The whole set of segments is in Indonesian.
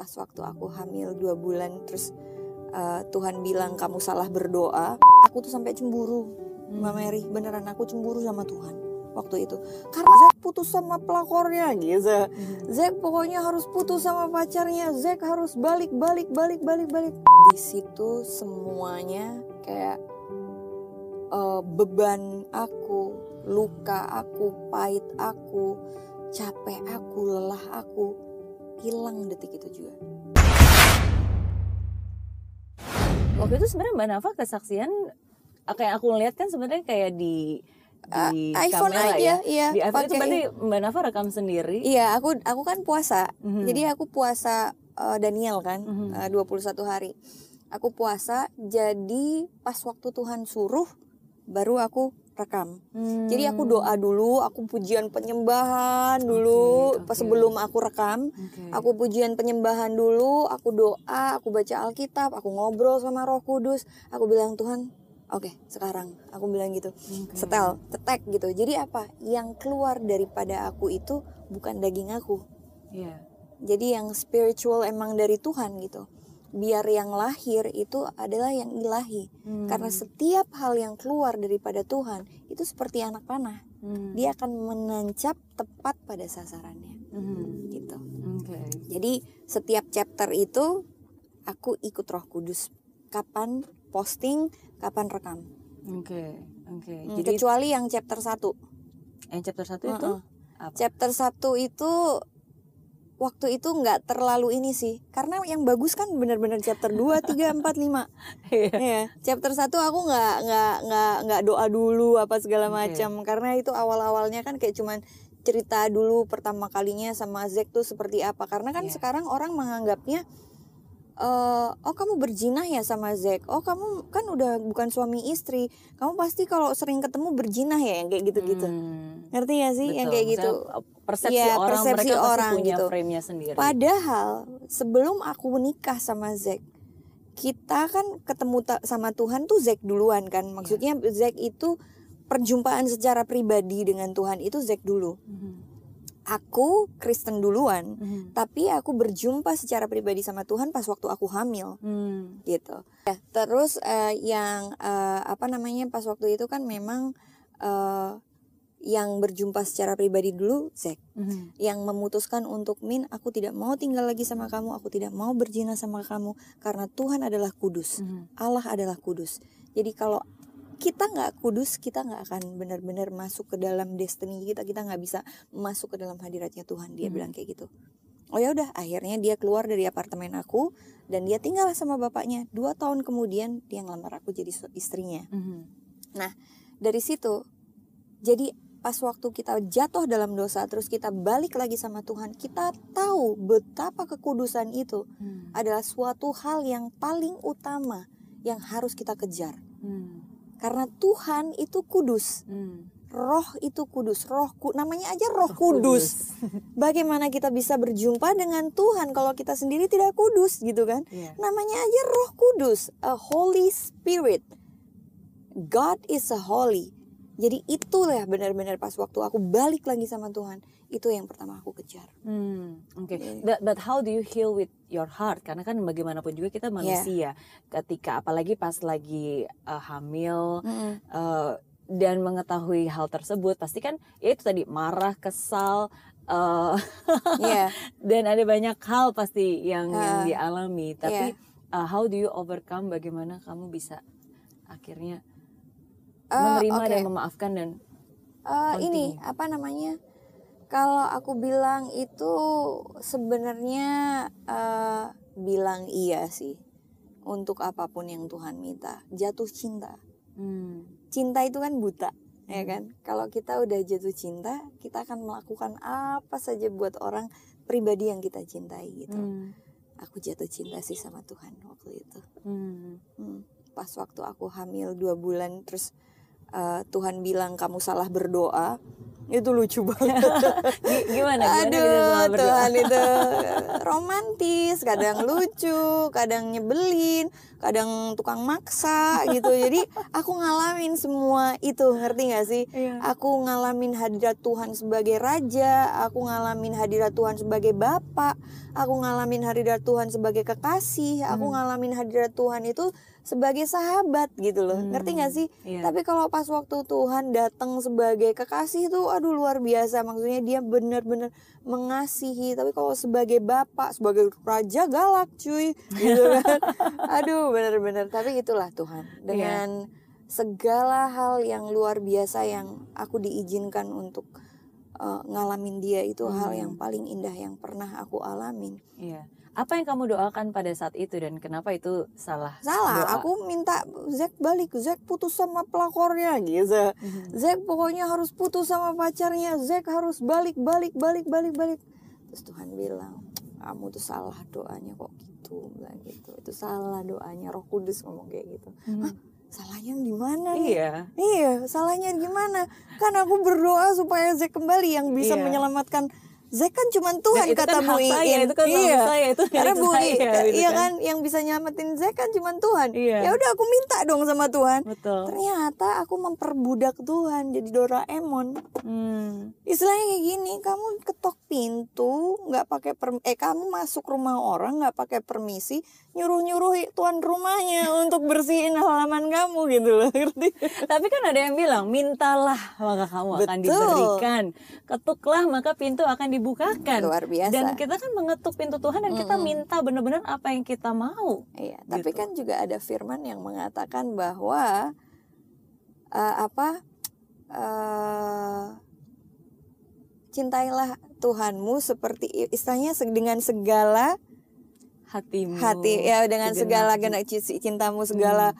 pas waktu aku hamil dua bulan terus uh, Tuhan bilang kamu salah berdoa aku tuh sampai cemburu. Mbak Mary beneran aku cemburu sama Tuhan waktu itu. Karena Zack putus sama pelakornya gitu. Zack pokoknya harus putus sama pacarnya. Zack harus balik balik balik balik balik. Di situ semuanya kayak uh, beban aku luka aku pahit aku capek aku lelah aku hilang detik itu juga waktu itu sebenarnya mbak Nafa kesaksian kayak aku lihat kan sebenarnya kayak di di uh, iPhone kamera aja, ya. iya. Di iPhone itu berarti Mbak Nafa rekam sendiri. Iya, aku aku kan puasa. Mhm. Jadi aku puasa uh, Daniel kan, Mhm. uh, 21 hari. Aku puasa, jadi pas waktu Tuhan suruh baru aku rekam. Jadi aku Hmm. doa dulu, aku pujian penyembahan dulu pas oke. sebelum aku rekam. Oke. Aku pujian penyembahan dulu, aku doa, aku baca Alkitab, aku ngobrol sama Roh Kudus. Aku bilang Tuhan, oke sekarang aku bilang gitu, Oke. setel, cetek gitu. Jadi apa? Yang keluar daripada aku itu bukan daging aku. Iya. Jadi yang spiritual emang dari Tuhan gitu. Biar yang lahir itu adalah yang ilahi. Hmm. Karena setiap hal yang keluar daripada Tuhan itu seperti anak panah. Hmm. Dia akan menancap tepat pada sasarannya. Hmm. Gitu. Oke. Jadi setiap chapter itu aku ikut Roh Kudus. Kapan posting, kapan rekam. Oke. Oke. Hmm, Jadi Kecuali yang chapter 1. yang chapter satu itu Heeh. apa? Chapter 1 itu waktu itu nggak terlalu ini sih. Karena yang bagus kan benar-benar chapter 2, 3, 4, 5. Iya. Iya. Chapter 1 aku nggak nggak nggak nggak doa dulu apa segala macam karena itu awal-awalnya kan kayak cuman cerita dulu pertama kalinya sama Zack tuh seperti apa. Karena kan Iya. sekarang orang menganggapnya eh oh kamu berjinah ya sama Zack. Oh kamu kan udah bukan suami istri. Kamu pasti kalau sering ketemu berjinah ya yang kayak gitu-gitu. Hmm. Ngerti ya sih yang Betul. kayak gitu? Persepsi Iya, orang persepsi mereka orang punya gitu. frame-nya sendiri. Padahal sebelum aku menikah sama Zack, kita kan ketemu ta- sama Tuhan tuh Zack duluan kan. Maksudnya Zack itu perjumpaan secara pribadi dengan Tuhan itu Zack dulu. Mhm. Aku Kristen duluan, Mhm. tapi aku berjumpa secara pribadi sama Tuhan pas waktu aku hamil Hmm. gitu. Ya, terus eh, yang eh, apa namanya pas waktu itu kan memang eh, yang berjumpa secara pribadi dulu Zack Mhm. yang memutuskan untuk Min aku tidak mau tinggal lagi sama kamu aku tidak mau berzina sama kamu karena Tuhan adalah kudus Mhm. Allah adalah kudus jadi kalau kita nggak kudus kita nggak akan benar-benar masuk ke dalam destiny kita kita nggak bisa masuk ke dalam hadiratnya Tuhan dia Mhm. bilang kayak gitu oh ya udah akhirnya dia keluar dari apartemen aku dan dia tinggal sama bapaknya dua tahun kemudian dia ngelamar aku jadi istrinya Mhm. dari situ jadi pas waktu kita jatuh dalam dosa terus kita balik lagi sama Tuhan kita tahu betapa kekudusan itu Hmm. adalah suatu hal yang paling utama yang harus kita kejar Hmm. Karena Tuhan itu kudus. Hmm. roh itu kudus. Roh ku- namanya aja roh kudus. Bagaimana kita bisa berjumpa dengan Tuhan kalau kita sendiri tidak kudus gitu kan? Iya. namanya aja roh kudus a holy spirit. God is a holy jadi itulah benar-benar pas waktu aku balik lagi sama Tuhan itu yang pertama aku kejar Hmm, oke. Iya. But, but how do you heal with your heart? Karena kan bagaimanapun juga kita manusia. Ketika apalagi pas lagi uh, hamil uh, dan mengetahui hal tersebut, pasti kan ya itu tadi marah, kesal, uh, Iya dan ada banyak hal pasti yang yang Ah, dialami. Tapi iya. uh, how do you overcome? Bagaimana kamu bisa akhirnya Eh, menerima oke. dan memaafkan dan Eh, ini apa namanya? Kalau aku bilang itu sebenarnya eh, bilang iya sih. Untuk apa pun yang Tuhan minta. Jatuh cinta. Hmm, cinta itu kan buta ya kan? Kalau kita udah jatuh cinta kita akan melakukan apa saja buat orang pribadi yang kita cintai gitu. Hmm, aku jatuh cinta sih sama Tuhan waktu itu. Hmm, Hmm, pas waktu aku hamil dua bulan terus eh, Tuhan bilang kamu salah berdoa itu lucu banget Gi- gimana? Gimana Aduh berdoa? Tuhan itu romantis kadang lucu kadang nyebelin kadang tukang maksa gitu jadi aku ngalamin semua itu ngerti gak sih Iya. aku ngalamin hadirat Tuhan sebagai raja aku ngalamin hadirat Tuhan sebagai bapak aku ngalamin hadirat Tuhan sebagai kekasih aku Hmm. ngalamin hadirat Tuhan itu sebagai sahabat gitu loh Hmm. ngerti gak sih Iya. tapi kalau pas waktu Tuhan datang sebagai kekasih itu aduh luar biasa maksudnya dia benar-benar mengasihi tapi kalau sebagai bapak sebagai raja galak cuy gitu kan aduh benar-benar tapi itulah Tuhan Iya. dengan segala hal yang luar biasa yang aku diizinkan untuk uh, ngalamin dia itu hal Hmm. yang paling indah yang pernah aku alamin Iya. Apa yang kamu doakan pada saat itu dan kenapa itu salah? salah doa? aku minta Zack balik Zack putus sama pelakornya gitu Mhm. Zack pokoknya harus putus sama pacarnya Zack harus balik balik balik balik balik terus Tuhan bilang kamu tuh salah doanya kok gitu bilang gitu itu salah doanya Roh Kudus ngomong kayak gitu Mhm. salahnya di mana nih Iya. iya salahnya gimana kan aku berdoa supaya Zack kembali yang bisa Iya. menyelamatkan Zack kan cuma Tuhan itu kata kan Bu Iin. itu kan iya. saya, itu Karena Bu Iin, gitu iya kan. kan yang bisa nyelamatin Zack kan cuma Tuhan. Iya. Ya udah aku minta dong sama Tuhan. Betul. Ternyata aku memperbudak Tuhan jadi Doraemon. Hmm. Istilahnya kayak gini, kamu ketok pintu, nggak pakai per, eh kamu masuk rumah orang nggak pakai permisi, nyuruh nyuruh tuan rumahnya untuk bersihin halaman kamu gitu loh? Tapi kan ada yang bilang, mintalah maka kamu akan Betul. diberikan. Ketuklah maka pintu akan dibukakan. Luar biasa. Dan kita kan mengetuk pintu Tuhan dan kita Mm-mm. minta benar-benar apa yang kita mau. Iya, tapi Gitu. kan juga ada firman yang mengatakan bahwa eh, apa eh, cintailah Tuhanmu seperti istilahnya dengan segala Hatimu. hati ya dengan segala genak ci- cintamu segala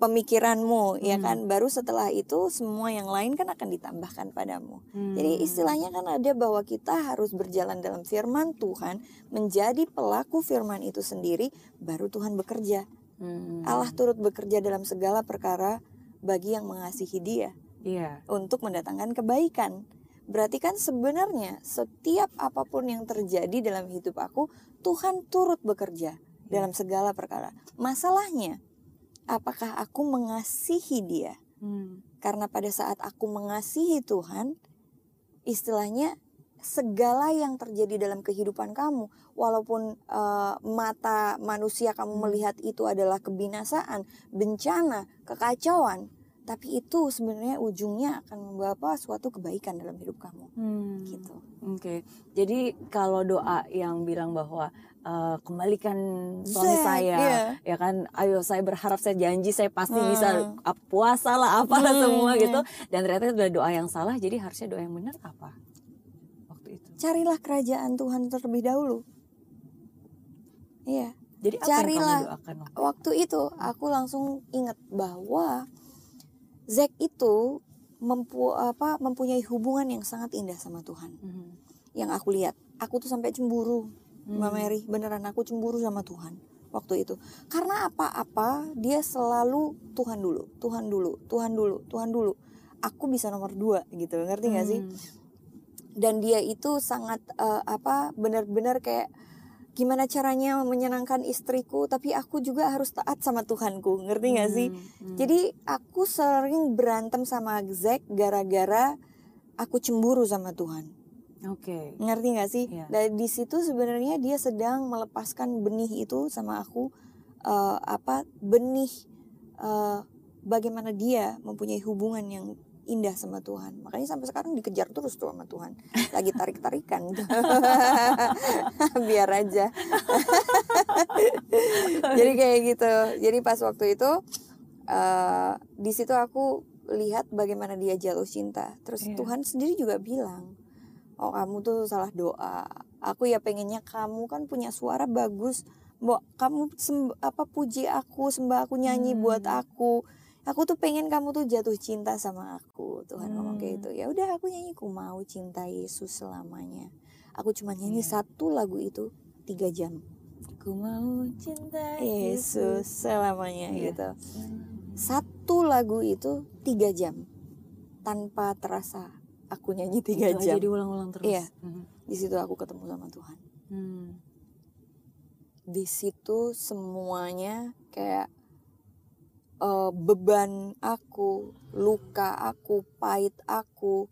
pemikiranmu ya Hmm. kan baru setelah itu semua yang lain kan akan ditambahkan padamu Hmm. jadi istilahnya kan ada bahwa kita harus berjalan dalam firman Tuhan menjadi pelaku firman itu sendiri baru Tuhan bekerja Hmm. Allah turut bekerja dalam segala perkara bagi yang mengasihi Dia Iya. untuk mendatangkan kebaikan. Berarti kan sebenarnya setiap apa pun yang terjadi dalam hidup aku, Tuhan turut bekerja dalam segala perkara. Masalahnya, apakah aku mengasihi Dia? Hmm. Karena pada saat aku mengasihi Tuhan, istilahnya segala yang terjadi dalam kehidupan kamu, walaupun eh, mata manusia kamu Hmm. melihat itu adalah kebinasaan, bencana, kekacauan, tapi itu sebenarnya ujungnya akan membawa suatu kebaikan dalam hidup kamu. Hmm. Gitu. Oke, jadi kalau doa yang bilang bahwa eh, kembalikan suami Zack, saya, iya. ya kan, ayo saya berharap saya janji saya pasti Hmm. bisa ah, puasa lah apa Hmm, semua iya. gitu, dan ternyata itu adalah doa yang salah, jadi harusnya doa yang benar apa waktu itu? Carilah kerajaan Tuhan terlebih dahulu. Iya. Jadi apa Carilah. yang kamu doakan? waktu itu? waktu itu aku langsung ingat bahwa Zack itu mempu apa mempunyai hubungan yang sangat indah sama Tuhan. Mhm. Yang aku lihat, aku tuh sampai cemburu, Mbak Hmm. Mary, beneran aku cemburu sama Tuhan waktu itu. Karena apa-apa dia selalu Tuhan dulu, Tuhan dulu, Tuhan dulu, Tuhan dulu. Aku bisa nomor dua gitu, ngerti gak sih? Dan dia itu sangat eh, apa benar-benar kayak gimana caranya menyenangkan istriku tapi aku juga harus taat sama Tuhanku ngerti nggak sih Hmm, hmm. jadi aku sering berantem sama Zack gara-gara aku cemburu sama Tuhan Oke. ngerti nggak sih Iya. dan di situ sebenarnya dia sedang melepaskan benih itu sama aku eh, apa benih eh, bagaimana dia mempunyai hubungan yang indah sama Tuhan. Makanya sampai sekarang dikejar terus tuh sama Tuhan. Lagi tarik tarikan biar aja. Jadi kayak gitu. Jadi pas waktu itu eh, di situ aku lihat bagaimana dia jatuh cinta. Terus Iya. Tuhan sendiri juga bilang oh kamu tuh salah doa. Aku ya pengennya kamu kan punya suara bagus. Mbok kamu semb- apa puji aku sembah aku nyanyi Hmm. buat aku. Aku tuh pengen kamu tuh jatuh cinta sama aku Tuhan ngomong kayak Hmm. gitu ya udah aku nyanyi ku mau cinta Yesus selamanya aku cuma nyanyi Iya. satu lagu itu tiga jam Ku mau cinta Yesus selamanya Iya. gitu satu lagu itu tiga jam tanpa terasa aku nyanyi tiga Itu jam diulang-ulang terus. Iya. Mhm. di situ aku ketemu sama Tuhan Hmm. di situ semuanya kayak uh, beban aku, luka aku, pahit aku,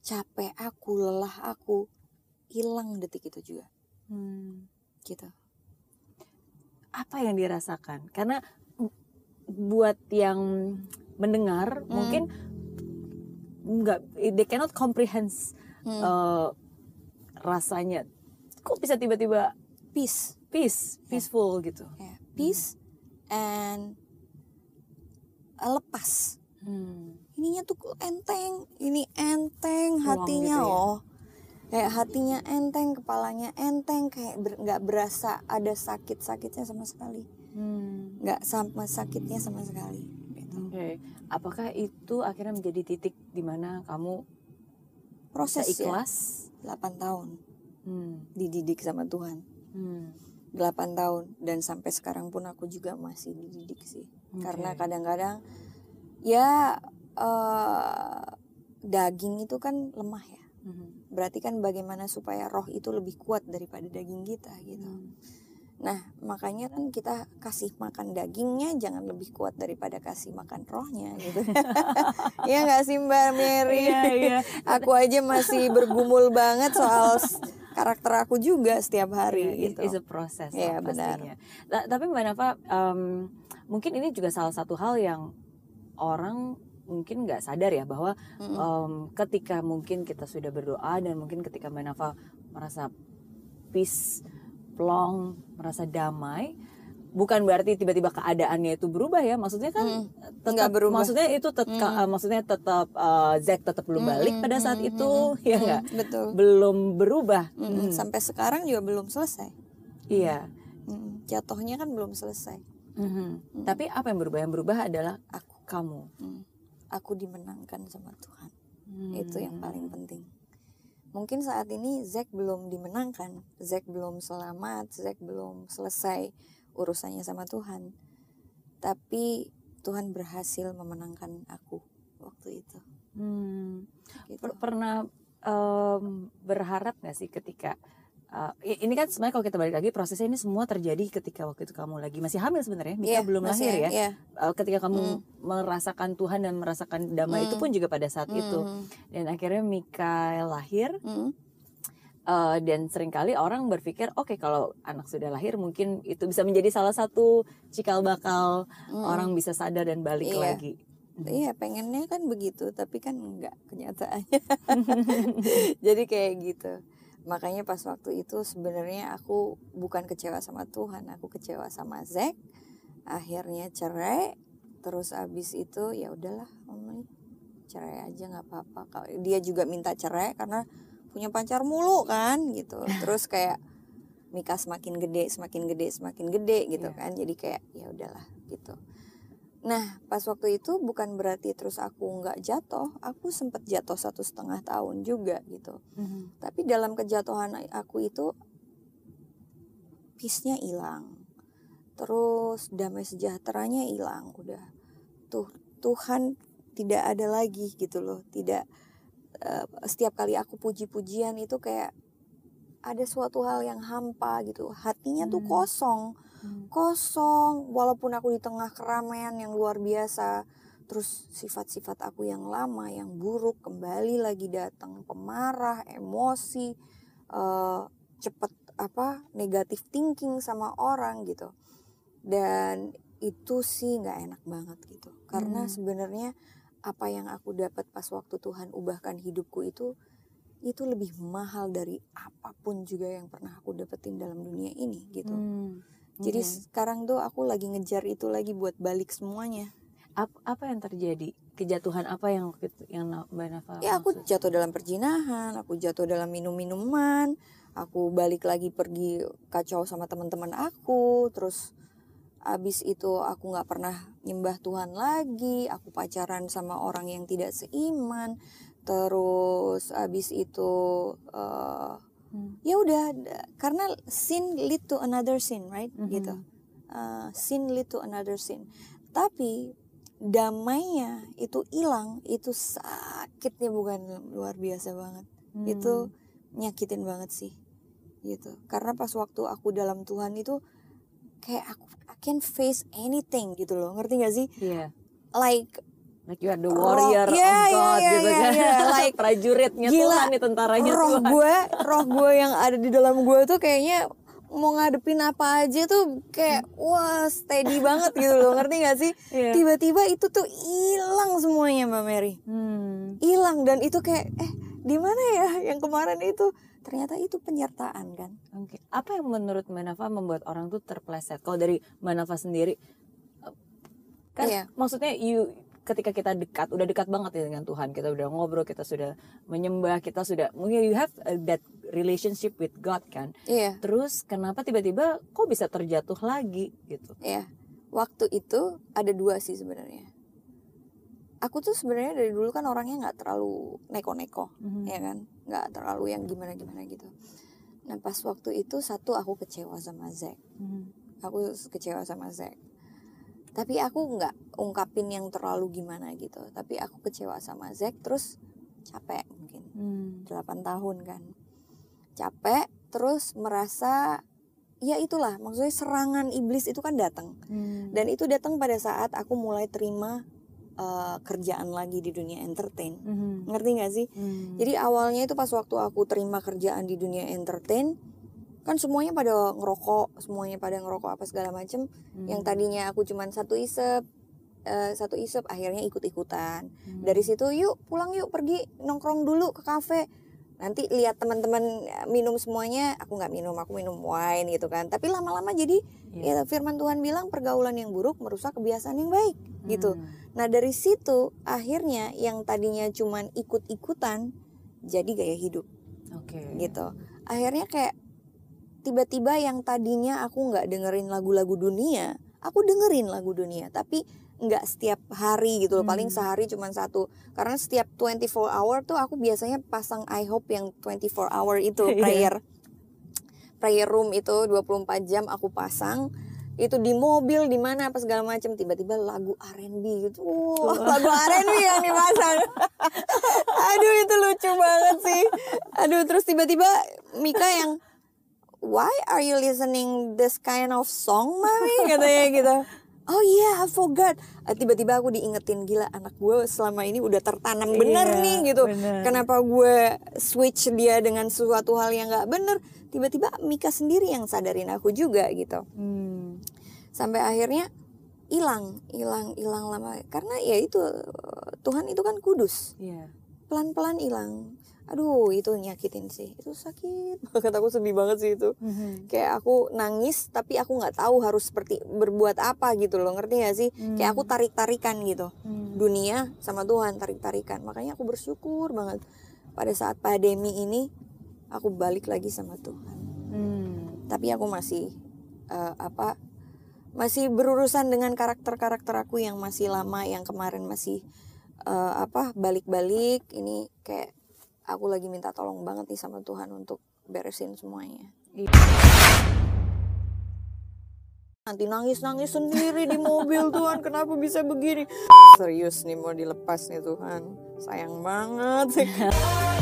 capek aku, lelah aku hilang detik itu juga. Hmm. Gitu. Apa yang dirasakan? Karena buat yang mendengar hmm. mungkin nggak they cannot comprehend hmm. uh, rasanya kok bisa tiba-tiba peace peace peaceful yeah. gitu yeah. peace hmm. and lepas hmm. ininya tuh enteng ini enteng hatinya gitu ya? loh kayak hatinya enteng kepalanya enteng kayak nggak ber, berasa ada sakit sakitnya sama sekali hmm. nggak hmm. sama sakitnya sama sekali gitu. oke okay. apakah itu akhirnya menjadi titik di mana kamu proses ikhlas ya, 8 tahun hmm. dididik sama Tuhan hmm. 8 tahun dan sampai sekarang pun aku juga masih dididik sih okay. karena kadang-kadang ya uh, daging itu kan lemah ya hmm. berarti kan bagaimana supaya roh itu lebih kuat daripada daging kita gitu hmm. nah makanya kan kita kasih makan dagingnya jangan lebih kuat daripada kasih makan rohnya gitu ya nggak sih mbak Mary iya, iya. aku aja masih bergumul banget soal karakter aku juga setiap hari yeah, gitu. It's a process. Iya yeah, benar. tapi Mbak Nafa, um, mungkin ini juga salah satu hal yang orang mungkin nggak sadar ya bahwa mm -hmm. um, ketika mungkin kita sudah berdoa dan mungkin ketika Mbak Nafa merasa peace, plong, merasa damai, bukan berarti tiba-tiba keadaannya itu berubah ya. Maksudnya kan hmm, tetap berubah. maksudnya itu tetap hmm. uh, maksudnya tetap uh, Zack tetap belum hmm, balik pada saat hmm, itu hmm, ya enggak hmm, betul. Belum berubah. Hmm, hmm. sampai sekarang juga belum selesai. Iya. Hmm, jatuhnya kan belum selesai hmm. Hmm. tapi apa yang berubah yang berubah adalah aku kamu hmm. aku dimenangkan sama Tuhan hmm. itu yang paling penting mungkin saat ini Zack belum dimenangkan Zack belum selamat Zack belum selesai urusannya sama Tuhan. Tapi Tuhan berhasil memenangkan aku waktu itu. Hmm. Gitu. Pernah um, berharap gak sih ketika uh, ini kan sebenarnya kalau kita balik lagi prosesnya ini semua terjadi ketika waktu itu kamu lagi masih hamil sebenarnya Mika yeah, belum lahir ya yeah. uh, ketika kamu mm. merasakan Tuhan dan merasakan damai mm. itu pun juga pada saat mm. itu dan akhirnya Mika lahir mm uh, dan sering kali orang berpikir oke okay, kalau anak sudah lahir mungkin itu bisa menjadi salah satu cikal bakal hmm. orang bisa sadar dan balik iya. lagi hmm. iya pengennya kan begitu tapi kan enggak kenyataannya jadi kayak gitu makanya pas waktu itu sebenarnya aku bukan kecewa sama Tuhan aku kecewa sama Zack. Akhirnya cerai terus abis itu ya udahlah om cerai aja nggak apa-apa. Dia juga minta cerai karena punya pacar mulu kan gitu. Terus kayak Mika semakin gede semakin gede semakin gede gitu yeah. kan. Jadi kayak ya udahlah gitu nah pas waktu itu bukan berarti terus aku nggak jatuh aku sempat jatuh satu setengah tahun juga gitu. Mm-hmm. tapi dalam kejatuhan aku itu peace-nya hilang. Terus damai sejahteranya hilang udah. Tuh Tuhan tidak ada lagi gitu loh tidak uh, setiap kali aku puji-pujian itu kayak ada suatu hal yang hampa gitu hatinya hmm. tuh kosong hmm. kosong walaupun aku di tengah keramaian yang luar biasa terus sifat-sifat aku yang lama yang buruk kembali lagi datang pemarah emosi uh, cepet apa negatif thinking sama orang gitu dan itu sih nggak enak banget gitu karena hmm. sebenarnya apa yang aku dapat pas waktu Tuhan ubahkan hidupku itu itu lebih mahal dari apa pun juga yang pernah aku dapetin dalam dunia ini gitu. Hmm, okay. Jadi sekarang tuh aku lagi ngejar itu lagi buat balik semuanya. Apa, apa yang terjadi? Kejatuhan apa yang yang Mbak Nafa? Ya aku jatuh dalam perjinahan, aku jatuh dalam minum-minuman, aku balik lagi pergi kacau sama teman-teman aku, terus abis itu aku nggak pernah nyembah Tuhan lagi aku pacaran sama orang yang tidak seiman terus abis itu uh, hmm. ya udah karena sin lead to another sin right mm -hmm. gitu uh, sin lead to another sin tapi damainya itu hilang itu sakitnya bukan luar biasa banget hmm. itu nyakitin banget sih gitu karena pas waktu aku dalam Tuhan itu kayak aku I can face anything gitu loh ngerti gak sih Iya. like Like you are the warrior Oh, yeah, of God yeah, gitu yeah, kan. yeah. Like, Prajuritnya gila, Tuhan nih tentaranya roh Tuhan. gue roh gue yang ada di dalam gue tuh kayaknya mau ngadepin apa aja tuh kayak wah steady banget gitu loh ngerti gak sih Iya. tiba-tiba itu tuh hilang semuanya mbak Mary Hmm. hilang dan itu kayak eh di mana ya yang kemarin itu ternyata itu penyertaan kan Oke. Apa yang menurut Mbak Nafa membuat orang tuh terpleset? Kalau dari Mbak Nafa sendiri, eh, kan Iya. maksudnya you ketika kita dekat, udah dekat banget ya dengan Tuhan, kita udah ngobrol, kita sudah menyembah, kita sudah mungkin you have that relationship with God kan. iya Terus kenapa tiba-tiba kok bisa terjatuh lagi gitu? iya waktu itu ada dua sih sebenarnya aku tuh sebenarnya dari dulu kan orangnya nggak terlalu neko-neko Mhm. ya kan nggak terlalu yang gimana-gimana gitu nah pas waktu itu satu aku kecewa sama Zack Mhm. aku kecewa sama Zack tapi aku nggak ungkapin yang terlalu gimana gitu tapi aku kecewa sama Zack terus capek mungkin Hmm. 8 tahun kan capek terus merasa ya itulah maksudnya serangan iblis itu kan datang Hmm. dan itu datang pada saat aku mulai terima uh, kerjaan lagi di dunia entertain Mhm. ngerti gak sih Hmm. jadi awalnya itu pas waktu aku terima kerjaan di dunia entertain kan semuanya pada ngerokok semuanya pada ngerokok apa segala macem Hmm. yang tadinya aku cuman satu isep eh, satu isep akhirnya ikut-ikutan Hmm. dari situ yuk pulang yuk pergi nongkrong dulu ke kafe nanti lihat teman-teman eh, minum semuanya aku nggak minum aku minum wine gitu kan tapi lama-lama jadi Iya. ya firman Tuhan bilang pergaulan yang buruk merusak kebiasaan yang baik gitu Hmm. nah dari situ akhirnya yang tadinya cuman ikut-ikutan jadi gaya hidup Oke. gitu akhirnya kayak tiba-tiba yang tadinya aku nggak dengerin lagu-lagu dunia aku dengerin lagu dunia tapi nggak setiap hari gitu loh. Paling Hmm. sehari cuma satu. Karena setiap 24 hour tuh aku biasanya pasang I hope yang 24 hour itu Iya. prayer. Prayer room itu 24 jam aku pasang. Itu di mobil di mana apa segala macam tiba-tiba lagu R&B gitu. Wah, lagu R&B yang dipasang. Aduh itu lucu banget sih. Aduh terus tiba-tiba Mika yang why are you listening this kind of song mami? Katanya gitu. Oh yeah I forgot. Ah, tiba-tiba aku diingetin gila anak gue selama ini udah tertanam bener Iya, nih gitu. bener. kenapa gue switch dia dengan sesuatu hal yang nggak bener? Tiba-tiba Mika sendiri yang sadarin aku juga gitu. Hmm. sampai akhirnya hilang hilang hilang lama. Karena ya itu Tuhan itu kan kudus. Iya. Pelan-pelan hilang. Aduh itu nyakitin sih. Itu sakit banget aku sedih banget sih itu. Mhm. kayak aku nangis tapi aku nggak tahu harus seperti berbuat apa gitu loh ngerti gak sih? Kayak aku tarik tarikan gitu. Hmm. dunia sama Tuhan tarik tarikan makanya aku bersyukur banget pada saat pandemi ini aku balik lagi sama Tuhan. Hmm. tapi aku masih eh, apa masih berurusan dengan karakter-karakter aku yang masih lama yang kemarin masih eh, apa balik-balik ini kayak aku lagi minta tolong banget nih sama Tuhan untuk beresin semuanya. Nanti nangis-nangis sendiri di mobil Tuhan. Kenapa bisa begini? Serius nih mau dilepas nih Tuhan. Sayang banget